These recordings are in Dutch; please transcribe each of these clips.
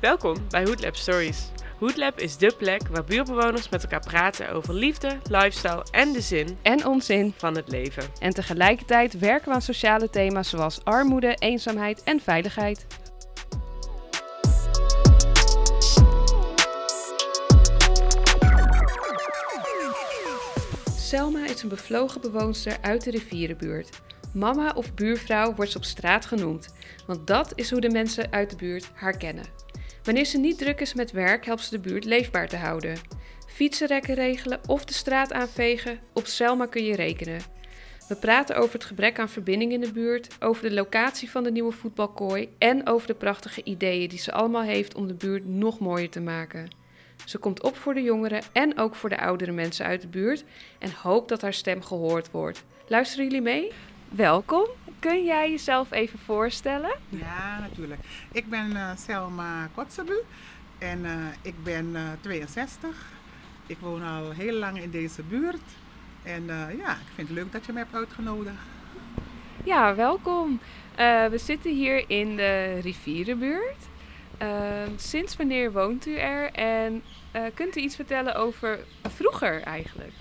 Welkom bij Hoodlab Stories. Hoodlab is dé plek waar buurtbewoners met elkaar praten over liefde, lifestyle en de zin en onzin. van het leven. En tegelijkertijd werken we aan sociale thema's zoals armoede, eenzaamheid en veiligheid. Selma is een bevlogen bewoonster uit de rivierenbuurt. Mama of buurvrouw wordt ze op straat genoemd, want dat is hoe de mensen uit de buurt haar kennen. Wanneer ze niet druk is met werk, helpt ze de buurt leefbaar te houden. Fietsenrekken regelen of de straat aanvegen, op Selma kun je rekenen. We praten over het gebrek aan verbinding in de buurt, over de locatie van de nieuwe voetbalkooi en over de prachtige ideeën die ze allemaal heeft om de buurt nog mooier te maken. Ze komt op voor de jongeren en ook voor de oudere mensen uit de buurt en hoopt dat haar stem gehoord wordt. Luisteren jullie mee? Welkom. Kun jij jezelf even voorstellen? Ja, natuurlijk. Ik ben eh, Selma Kotzebu en eh, ik ben eh, 62. Ik woon al heel lang in deze buurt. En eh, ja, ik vind het leuk dat je me hebt uitgenodigd. Ja, welkom. Eh, we zitten hier in de rivierenbuurt. Ehm, sinds wanneer woont u er en eh, kunt u iets vertellen over vroeger eigenlijk?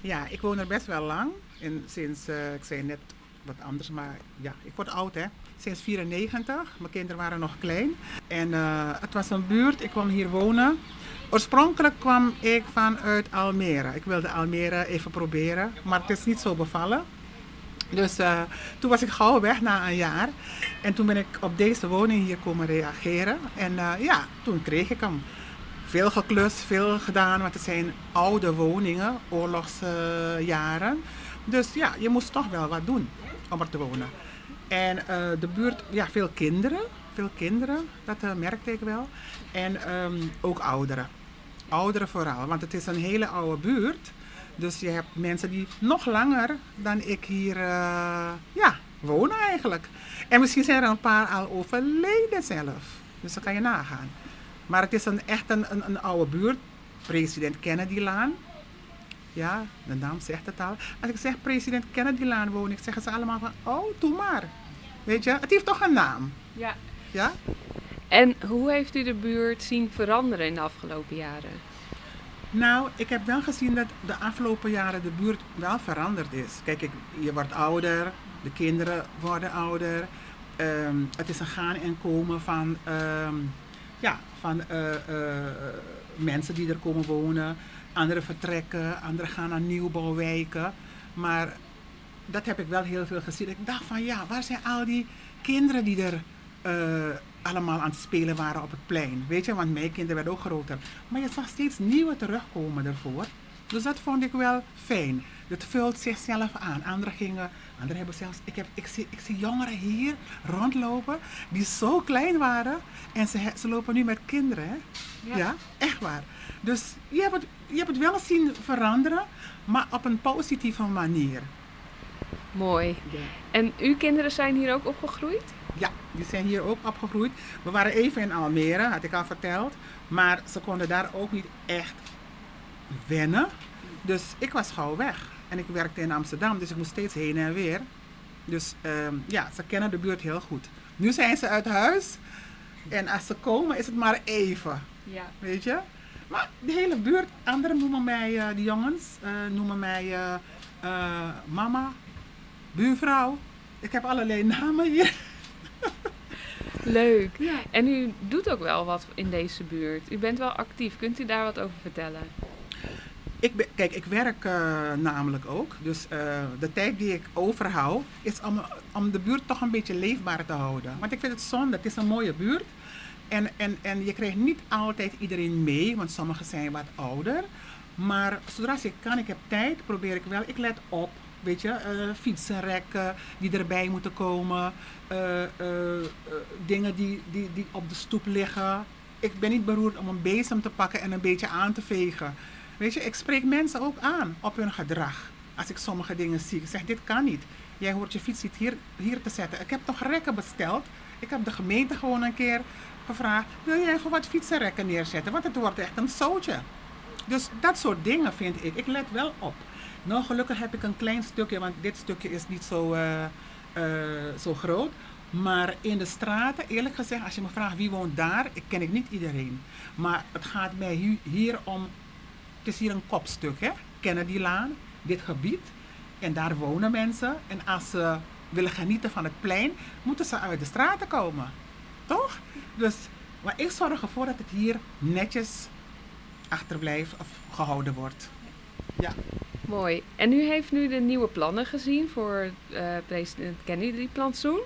Ja, ik woon er best wel lang. En sinds, eh, ik zei net wat anders, maar ja, ik word oud hè. Sinds 94. Mijn kinderen waren nog klein. En eh, het was een buurt, ik kwam hier wonen. Oorspronkelijk kwam ik vanuit Almere. Ik wilde Almere even proberen, maar het is niet zo bevallen. Dus toen was ik gauw weg na een jaar. En toen ben ik op deze woning hier komen reageren. En eh, ja, toen kreeg ik hem. Veel geklust, veel gedaan, want het zijn oude woningen, oorlogsjaren. dus ja, je moest toch wel wat doen om er te wonen. En eh, de buurt, ja, veel kinderen. Veel kinderen, dat eh, merkte ik wel. En ehm, ook ouderen. Ouderen vooral, want het is een hele oude buurt. Dus je hebt mensen die nog langer dan ik hier ja, wonen eigenlijk. En misschien zijn er een paar al overleden zelf. Dus dat kan je nagaan. Maar het is een, echt een, een, een oude buurt. President Kennedy-laan. Ja, de naam zegt het al. Als ik zeg president Kennedy-laan woon ik, zeggen ze allemaal van, oh, doe maar. Weet je, het heeft toch een naam. Ja. Ja? En hoe heeft u de buurt zien veranderen in de afgelopen jaren? Nou, ik heb wel gezien dat de afgelopen jaren de buurt wel veranderd is. Kijk, ik, je wordt ouder, de kinderen worden ouder. Ehm, het is een gaan en komen van, ehm, ja, van eh, eh, mensen die er komen wonen. Anderen vertrekken, anderen gaan naar nieuwbouwwijken. Maar dat heb ik wel heel veel gezien. Ik dacht van ja, waar zijn al die kinderen die er eh, allemaal aan het spelen waren op het plein? Weet je, want mijn kinderen werden ook groter. Maar je zag steeds nieuwe terugkomen ervoor. Dus dat vond ik wel fijn. Het vult zichzelf aan. Anderen gingen, anderen hebben zelfs, ik, heb, ik, zie, ik zie jongeren hier rondlopen die zo klein waren en ze, ze lopen nu met kinderen. Hè? Ja. Ja. echt waar. Dus je hebt, het, je hebt het wel zien veranderen, maar op een positieve manier. Mooi. En uw kinderen zijn hier ook opgegroeid? Ja, die zijn hier ook opgegroeid. We waren even in Almere, had ik al verteld. Maar ze konden daar ook niet echt wennen. Dus ik was gauw weg. En ik werkte in Amsterdam, dus ik moest steeds heen en weer. Dus ehm, ja, ze kennen de buurt heel goed. Nu zijn ze uit huis. En als ze komen, is het maar even. Ja. Weet je? Maar de hele buurt, anderen noemen mij, eh die jongens, eh, noemen mij eh, eh, mama, buurvrouw. Ik heb allerlei namen hier. Leuk. Ja. En u doet ook wel wat in deze buurt. U bent wel actief. Kunt u daar wat over vertellen? Ik kijk, ik werk eh, namelijk ook. Dus eh, de tijd die ik overhoud is om, om de buurt toch een beetje leefbaar te houden. Want ik vind het zonde, het is een mooie buurt. En, en, en je krijgt niet altijd iedereen mee, want sommigen zijn wat ouder. Maar zodra ik kan, ik heb tijd, probeer ik wel. Ik let op, weet je, eh, fietsenrekken die erbij moeten komen. dingen die, die, die op de stoep liggen. Ik ben niet beroerd om een bezem te pakken en een beetje aan te vegen. Weet je, ik spreek mensen ook aan op hun gedrag. Als ik sommige dingen zie. Ik zeg, dit kan niet. Jij hoort je fiets niet hier, hier te zetten. Ik heb nog rekken besteld. Ik heb de gemeente gewoon een keer gevraagd. Wil jij even wat fietsenrekken neerzetten? Want het wordt echt een zootje. Dus dat soort dingen vind ik. Ik let wel op. Nou, gelukkig heb ik een klein stukje, want dit stukje is niet zo, eh, eh, zo groot. Maar in de straten, eerlijk gezegd, als je me vraagt wie woont daar, ken ik niet iedereen. Maar het gaat mij hier om, het is hier een kopstuk, hè? Kennedylaan, dit gebied. En daar wonen mensen. En als ze willen genieten van het plein, moeten ze uit de straten komen. Toch? Dus, maar ik zorg ervoor dat het hier netjes achterblijft of gehouden wordt. Ja. Mooi. En u heeft nu de nieuwe plannen gezien voor eh, president Kennedy-plantsoen.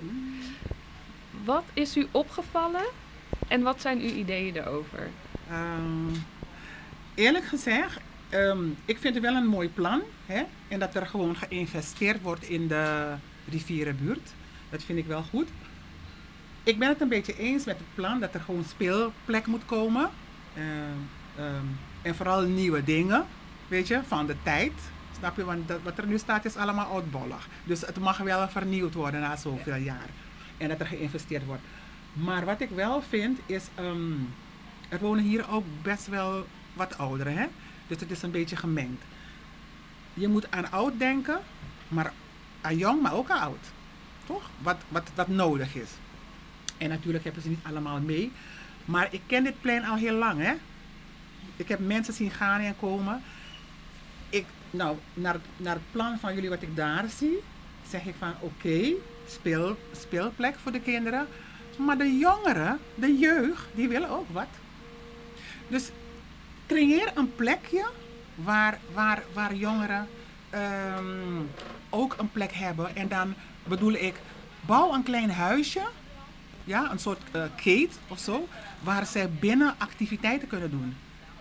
Wat is u opgevallen en wat zijn uw ideeën erover? Ehm, eerlijk gezegd, ehm, ik vind het wel een mooi plan. Hè? En dat er gewoon geïnvesteerd wordt in de rivierenbuurt. Dat vind ik wel goed. Ik ben het een beetje eens met het plan dat er gewoon speelplek moet komen. Ehm, ehm, en vooral nieuwe dingen, weet je, van de tijd. Snap je? Want dat, wat er nu staat is allemaal oudbollig. Dus het mag wel vernieuwd worden na zoveel jaar. En dat er geïnvesteerd wordt. Maar wat ik wel vind is, ehm, er wonen hier ook best wel wat ouderen, hè? Dus het is een beetje gemengd. Je moet aan oud denken, maar aan jong, maar ook aan oud. Toch? Wat, wat, wat nodig is. En natuurlijk hebben ze niet allemaal mee. Maar ik ken dit plein al heel lang, hè? Ik heb mensen zien gaan en komen. Ik, nou, naar, naar het plan van jullie wat ik daar zie, zeg ik van oké, speel, speelplek voor de kinderen. Maar de jongeren, de jeugd, die willen ook wat. Dus creëer een plekje waar, waar, waar jongeren ehm, ook een plek hebben. En dan bedoel ik, bouw een klein huisje, ja, een soort eh kate of zo, waar zij binnen activiteiten kunnen doen.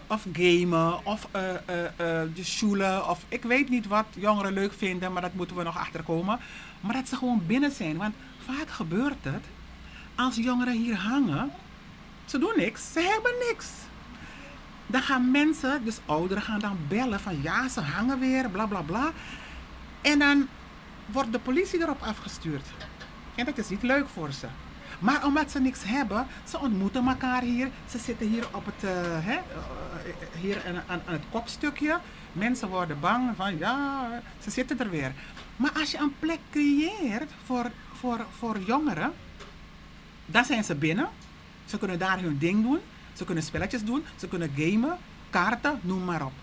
Of gamen, of eh eh eh, de schoelen, of ik weet niet wat jongeren leuk vinden, maar dat moeten we nog achterkomen. Maar dat ze gewoon binnen zijn, want vaak gebeurt het, als jongeren hier hangen, ze doen niks, ze hebben niks. Dan gaan mensen, dus ouderen gaan dan bellen van ja, ze hangen weer, bla bla bla. En dan wordt de politie erop afgestuurd. En dat is niet leuk voor ze. Maar omdat ze niks hebben, ze ontmoeten elkaar hier. Ze zitten hier op het, eh, hè, eh, hier aan, aan, aan het kopstukje. Mensen worden bang van ja, ze zitten er weer. Maar als je een plek creëert voor, voor, voor jongeren, dan zijn ze binnen. Ze kunnen daar hun ding doen. Ze kunnen spelletjes doen. Ze kunnen gamen, kaarten, noem maar op.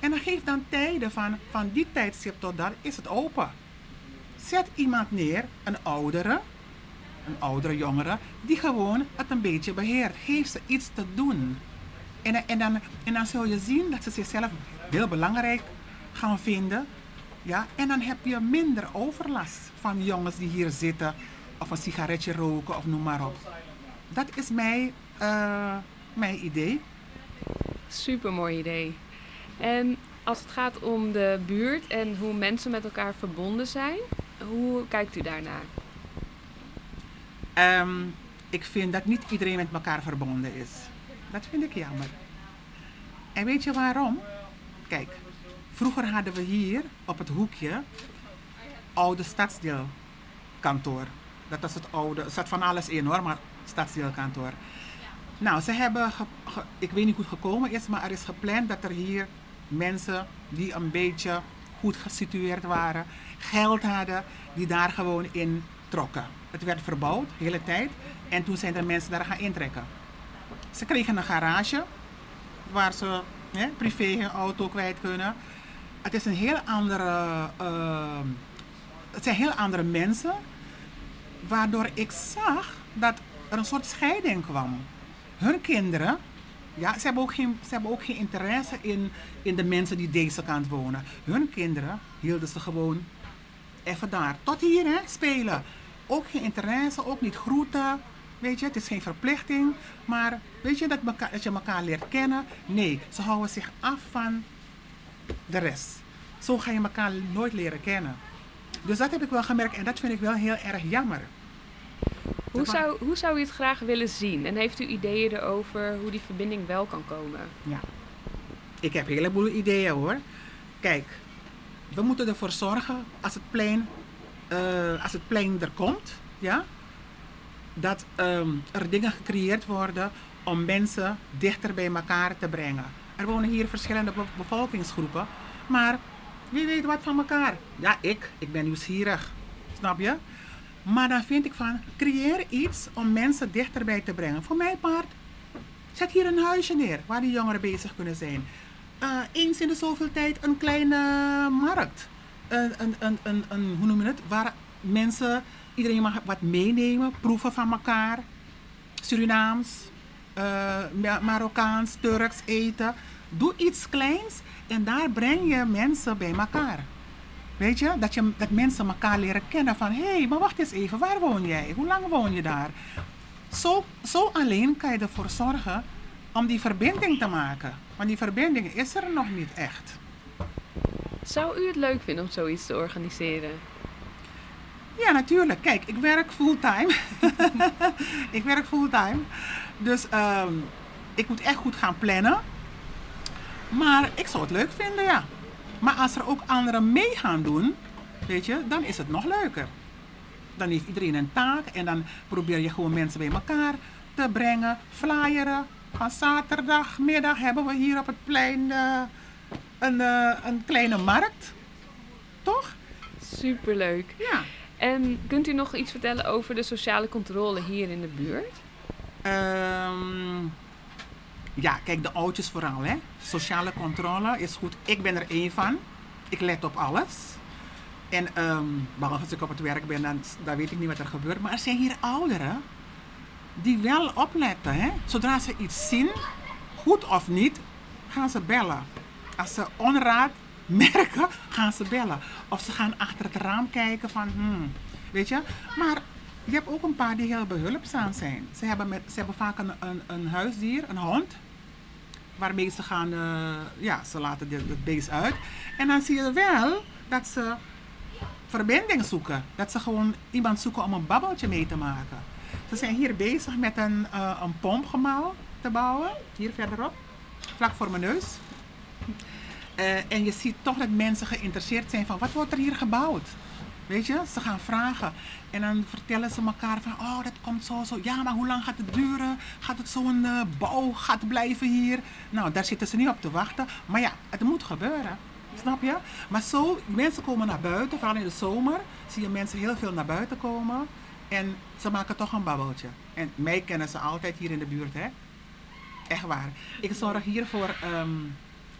En dan geeft dan tijden van, van die tijdstip tot dat is het open. Zet iemand neer, een oudere, een oudere jongere, die gewoon het een beetje beheert. Geef ze iets te doen. En, en, dan, en dan zul je zien dat ze zichzelf heel belangrijk gaan vinden. Ja? En dan heb je minder overlast van jongens die hier zitten of een sigaretje roken of noem maar op. Dat is mijn, eh, mijn idee. Super mooi idee. En als het gaat om de buurt en hoe mensen met elkaar verbonden zijn, hoe kijkt u daarnaar? Ehm, ik vind dat niet iedereen met elkaar verbonden is. Dat vind ik jammer. En weet je waarom? Kijk, vroeger hadden we hier op het hoekje oude stadsdeelkantoor. Dat was het oude, er zat van alles in hoor, maar stadsdeelkantoor. Nou, ze hebben, ik weet niet hoe het gekomen is, maar er is gepland dat er hier mensen die een beetje goed gesitueerd waren, geld hadden, die daar gewoon in trokken. Het werd verbouwd, de hele tijd. En toen zijn er mensen daar gaan intrekken. Ze kregen een garage waar ze hè, privé hun auto kwijt kunnen. Het is een heel andere, eh, het zijn heel andere mensen, waardoor ik zag dat er een soort scheiding kwam. Hun kinderen, ja, ze hebben ook geen, ze hebben ook geen interesse in, in de mensen die deze kant wonen. Hun kinderen hielden ze gewoon even daar. Tot hier, hè, spelen. Ook geen interesse, ook niet groeten. Weet je, het is geen verplichting. Maar weet je, dat, dat je elkaar leert kennen. Nee, ze houden zich af van de rest. Zo ga je elkaar nooit leren kennen. Dus dat heb ik wel gemerkt en dat vind ik wel heel erg jammer. Hoe zou, hoe zou u het graag willen zien? En heeft u ideeën erover hoe die verbinding wel kan komen? Ja. Ik heb een heleboel ideeën hoor. Kijk, we moeten ervoor zorgen als het plein, eh, als het plein er komt, ja, dat ehm, er dingen gecreëerd worden om mensen dichter bij elkaar te brengen. Er wonen hier verschillende be- bevolkingsgroepen. Maar wie weet wat van elkaar? Ja, ik. Ik ben nieuwsgierig. Snap je? Maar dan vind ik van, creëer iets om mensen dichterbij te brengen. Voor mijn part, zet hier een huisje neer waar die jongeren bezig kunnen zijn. Eh, eens in de zoveel tijd een kleine markt. Een, een, een, een, hoe noem je het? Waar mensen, iedereen mag wat meenemen, proeven van elkaar. Surinaams, eh, Ma- Marokkaans, Turks eten. Doe iets kleins en daar breng je mensen bij elkaar. Weet je, dat, je, dat mensen elkaar leren kennen van... hé, hey, maar wacht eens even, waar woon jij? Hoe lang woon je daar? Zo, zo alleen kan je ervoor zorgen om die verbinding te maken. Want die verbinding is er nog niet echt. Zou u het leuk vinden om zoiets te organiseren? Ja, natuurlijk. Kijk, ik werk fulltime. ik werk fulltime. Dus ehm, ik moet echt goed gaan plannen. Maar ik zou het leuk vinden, ja. Maar als er ook anderen mee gaan doen, weet je, dan is het nog leuker. Dan heeft iedereen een taak en dan probeer je gewoon mensen bij elkaar te brengen. Flyeren. Van zaterdagmiddag hebben we hier op het plein eh, een, eh, een kleine markt. Toch? Superleuk. Ja. En kunt u nog iets vertellen over de sociale controle hier in de buurt? Ehm, ja, kijk, de oudjes vooral, hè. Sociale controle is goed. Ik ben er één van. Ik let op alles. En ehm, behalve als ik op het werk ben, dan, dan weet ik niet wat er gebeurt. Maar er zijn hier ouderen die wel opletten, hè. Zodra ze iets zien, goed of niet, gaan ze bellen. Als ze onraad merken, gaan ze bellen. Of ze gaan achter het raam kijken van, hmm, weet je. Maar je hebt ook een paar die heel behulpzaam zijn. Ze hebben, ze hebben vaak een, een, huisdier, een hond. Waarmee ze gaan, eh, ja, ze laten het beest uit. En dan zie je wel dat ze verbinding zoeken. Dat ze gewoon iemand zoeken om een babbeltje mee te maken. Ze zijn hier bezig met een, eh, een pompgemaal te bouwen. Hier verderop. Vlak voor mijn neus. Eh, en je ziet toch dat mensen geïnteresseerd zijn van wat wordt er hier gebouwd? Weet je, ze gaan vragen. En dan vertellen ze elkaar van, oh dat komt zo, zo. Ja, maar hoe lang gaat het duren? Gaat het zo'n eh, bouwgat blijven hier? Nou, daar zitten ze niet op te wachten. Maar ja, het moet gebeuren. Snap je? Maar zo, mensen komen naar buiten, vooral in de zomer. Zie je mensen heel veel naar buiten komen. En ze maken toch een babbeltje. En mij kennen ze altijd hier in de buurt, hè? Echt waar. Ik zorg hier voor ehm,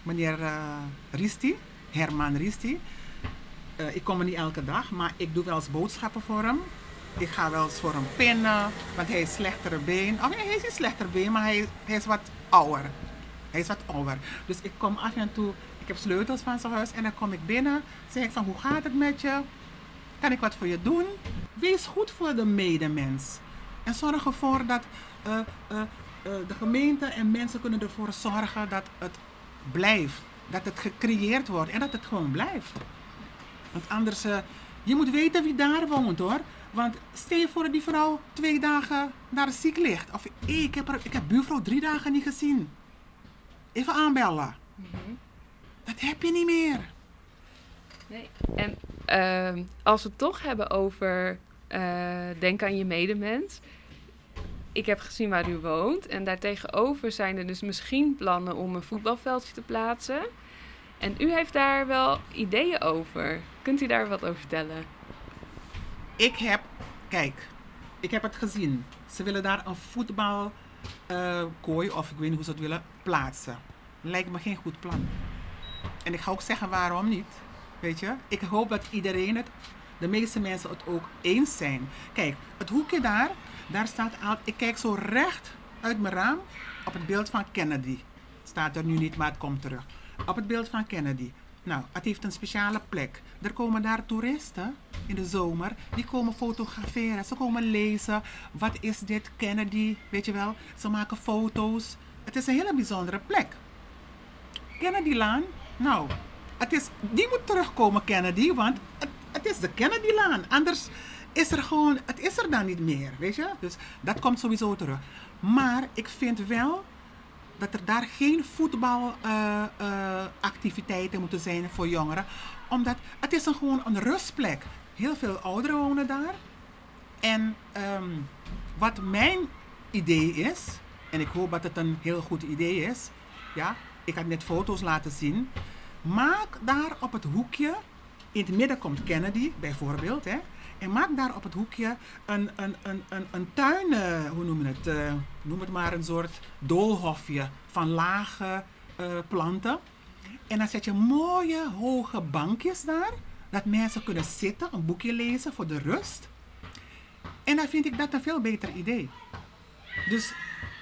meneer eh, Risti, Herman Risti. Eh, ik kom er niet elke dag, maar ik doe wel eens boodschappen voor hem. Ik ga wel eens voor hem pinnen, want hij is slechtere been. Of nee, hij is niet slechter been, maar hij, hij is wat ouder. Hij is wat ouder. Dus ik kom af en toe, ik heb sleutels van zijn huis en dan kom ik binnen. Zeg ik van, hoe gaat het met je? Kan ik wat voor je doen? Wees goed voor de medemens. En zorg ervoor dat eh, eh, de gemeente en mensen kunnen ervoor zorgen dat het blijft. Dat het gecreëerd wordt en dat het gewoon blijft. Want anders, eh, je moet weten wie daar woont hoor. Want stel je voor dat die vrouw twee dagen daar ziek ligt. Of ik, heb haar- ik heb buurvrouw drie dagen niet gezien. Even aanbellen. Dat heb je niet meer. Nee. En ehm, als we het toch hebben over eh, denk aan je medemens. Ik heb gezien waar u woont en daartegenover zijn er dus misschien plannen om een voetbalveldje te plaatsen. En u heeft daar wel ideeën over. Kunt u daar wat over vertellen? Ik heb, kijk, ik heb het gezien. Ze willen daar een voetbalkooi, of ik weet niet hoe ze het willen, plaatsen. Lijkt me geen goed plan. En ik ga ook zeggen waarom niet. Weet je, ik hoop dat iedereen het, de meeste mensen het ook eens zijn. Kijk, het hoekje daar, daar staat al, ik kijk zo recht uit mijn raam op het beeld van Kennedy. Staat er nu niet, maar het komt terug. Op het beeld van Kennedy. Nou, het heeft een speciale plek. Er komen daar toeristen in de zomer. Die komen fotograferen. Ze komen lezen. Wat is dit Kennedy? Weet je wel? Ze maken foto's. Het is een hele bijzondere plek. Kennedylaan. Nou, het is, die moet terugkomen, Kennedy. Want het, het is de Kennedylaan. Anders is er gewoon, het is er dan niet meer. Weet je? Dus dat komt sowieso terug. Maar ik vind wel dat er daar geen voetbalactiviteiten moeten zijn voor jongeren. Omdat het is een, gewoon een rustplek. Heel veel ouderen wonen daar. En ehm, wat mijn idee is, en ik hoop dat het een heel goed idee is, ja, ik had net foto's laten zien. Maak daar op het hoekje, in het midden komt Kennedy bijvoorbeeld, hè. En maak daar op het hoekje een, een, een, een, een tuin, eh, hoe noem je het? eh, noem het maar een soort doolhofje van lage eh, planten. En dan zet je mooie hoge bankjes daar, dat mensen kunnen zitten, een boekje lezen voor de rust. En dan vind ik dat een veel beter idee. Dus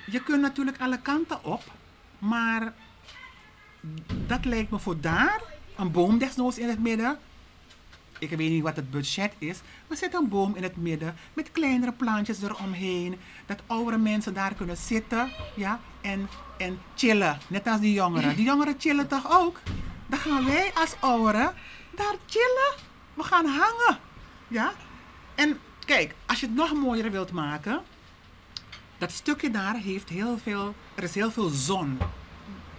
je kunt natuurlijk alle kanten op, maar dat lijkt me voor daar, een boom desnoods in het midden. Ik weet niet wat het budget is, maar zet een boom in het midden met kleinere plantjes eromheen. Dat oudere mensen daar kunnen zitten ja, en, en chillen, net als die jongeren. Die jongeren chillen toch ook? Dan gaan wij als ouderen daar chillen. We gaan hangen. Ja? En kijk, als je het nog mooier wilt maken, dat stukje daar heeft heel veel, er is heel veel zon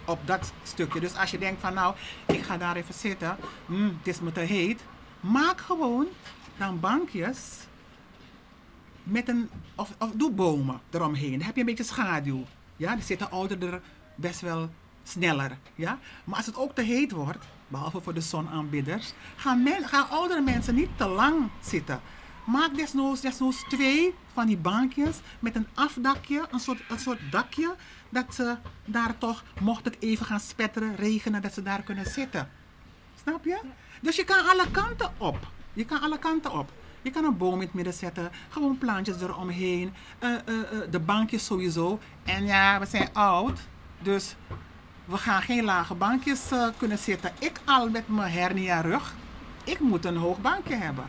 op dat stukje. Dus als je denkt van nou, ik ga daar even zitten, mm, het is me te heet, maak gewoon dan bankjes met een, of, of doe bomen eromheen. Dan heb je een beetje schaduw. Ja, die zitten ouderen er best wel sneller. Ja? Maar als het ook te heet wordt, behalve voor de zonaanbidders, gaan, gaan oudere mensen niet te lang zitten. Maak desnoods, desnoods twee van die bankjes met een afdakje, een soort, een soort dakje, dat ze daar toch, mocht het even gaan spetteren, regenen, dat ze daar kunnen zitten. Snap je? Dus je kan alle kanten op. Je kan alle kanten op. Je kan een boom in het midden zetten, gewoon plantjes eromheen, eh, eh, eh, de bankjes sowieso. En ja, we zijn oud, dus we gaan geen lage bankjes kunnen zitten. Ik al met mijn hernia rug, ik moet een hoog bankje hebben.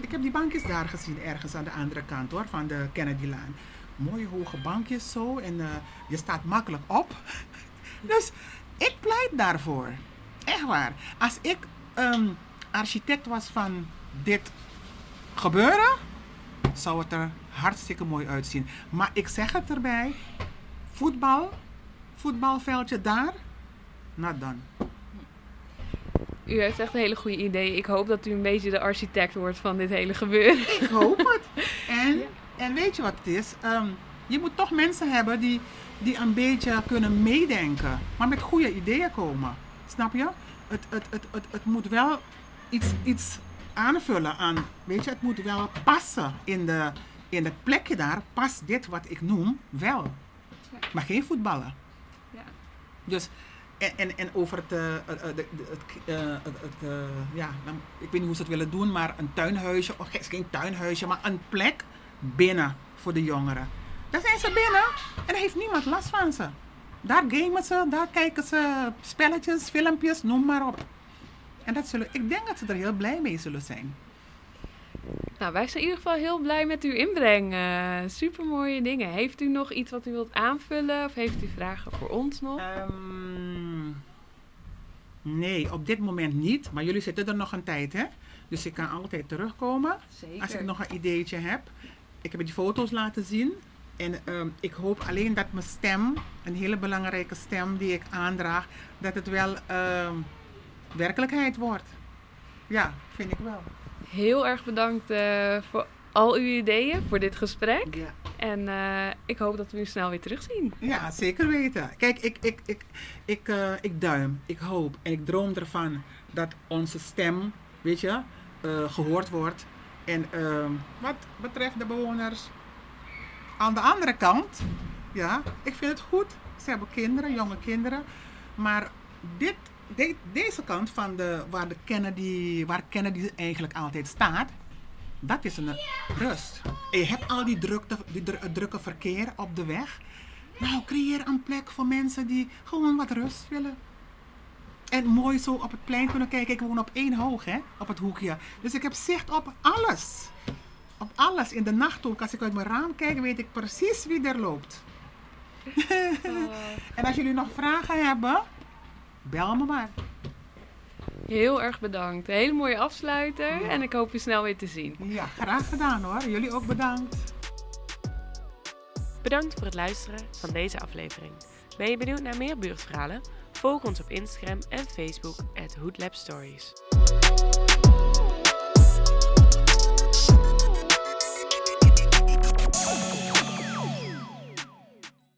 Ik heb die bankjes daar gezien, ergens aan de andere kant hoor, van de Kennedylaan. Mooie hoge bankjes zo en je staat makkelijk op. dus ik pleit daarvoor. Echt waar. Als ik ehm, architect was van dit gebeuren, zou het er hartstikke mooi uitzien. Maar ik zeg het erbij, voetbal, voetbalveldje daar, not done. U heeft echt een hele goede idee. Ik hoop dat u een beetje de architect wordt van dit hele gebeuren. Ik hoop het. En, en weet je wat het is? Ehm, je moet toch mensen hebben die, die een beetje kunnen meedenken, maar met goede ideeën komen. Snap je? Het, het, het, het, het moet wel iets, iets aanvullen aan, weet je, het moet wel passen in, de, in het plekje daar. Past dit wat ik noem wel. Maar geen voetballen. Ja. Dus, en, en, en over het, eh, eh, de- de- het, eh, het, eh, ja, ik weet niet hoe ze het willen doen, maar een tuinhuisje, of geen- geen tuinhuisje, maar een plek binnen voor de jongeren. Daar zijn ze binnen en daar heeft niemand last van ze. Daar gamen ze, daar kijken ze spelletjes, filmpjes, noem maar op. En dat zullen, ik denk dat ze er heel blij mee zullen zijn. Nou, wij zijn in ieder geval heel blij met uw inbreng. Eh Super mooie dingen. Heeft u nog iets wat u wilt aanvullen? Of heeft u vragen voor ons nog? Ehm, nee, op dit moment niet. Maar jullie zitten er nog een tijd, hè? Dus ik kan altijd terugkomen. Zeker. Als ik nog een ideetje heb. Ik heb die foto's laten zien. En ehm, ik hoop alleen dat mijn stem, een hele belangrijke stem die ik aandraag, dat het wel ehm, werkelijkheid wordt. Ja, vind ik wel. Heel erg bedankt eh, voor al uw ideeën, voor dit gesprek. Ja. En eh, ik hoop dat we u snel weer terugzien. Ja, zeker weten. Kijk, ik, ik, ik, ik, eh, ik duim, ik hoop en ik droom ervan dat onze stem, weet je, eh, gehoord wordt. En ehm, wat betreft de bewoners aan de andere kant, ja, ik vind het goed. Ze hebben kinderen, jonge kinderen. Maar dit, de- deze kant van de, waar, de Kennedy, waar Kennedy eigenlijk altijd staat, dat is een rust. En je hebt al die, drukte, die dru- drukke verkeer op de weg. Nou, creëer een plek voor mensen die gewoon wat rust willen. En mooi zo op het plein kunnen kijken. Ik woon op één hoog, hè, op het hoekje. Dus ik heb zicht op alles. Alles. In de nacht ook. Als ik uit mijn raam kijk, weet ik precies wie er loopt. En als jullie nog vragen hebben, bel me maar. Heel erg bedankt. Een hele mooie afsluiter. Ja. En ik hoop u snel weer te zien. Ja, graag gedaan hoor. Jullie ook bedankt. Bedankt voor het luisteren van deze aflevering. Ben je benieuwd naar meer buurtverhalen? Volg ons op Instagram en Facebook at Hoodlab Stories.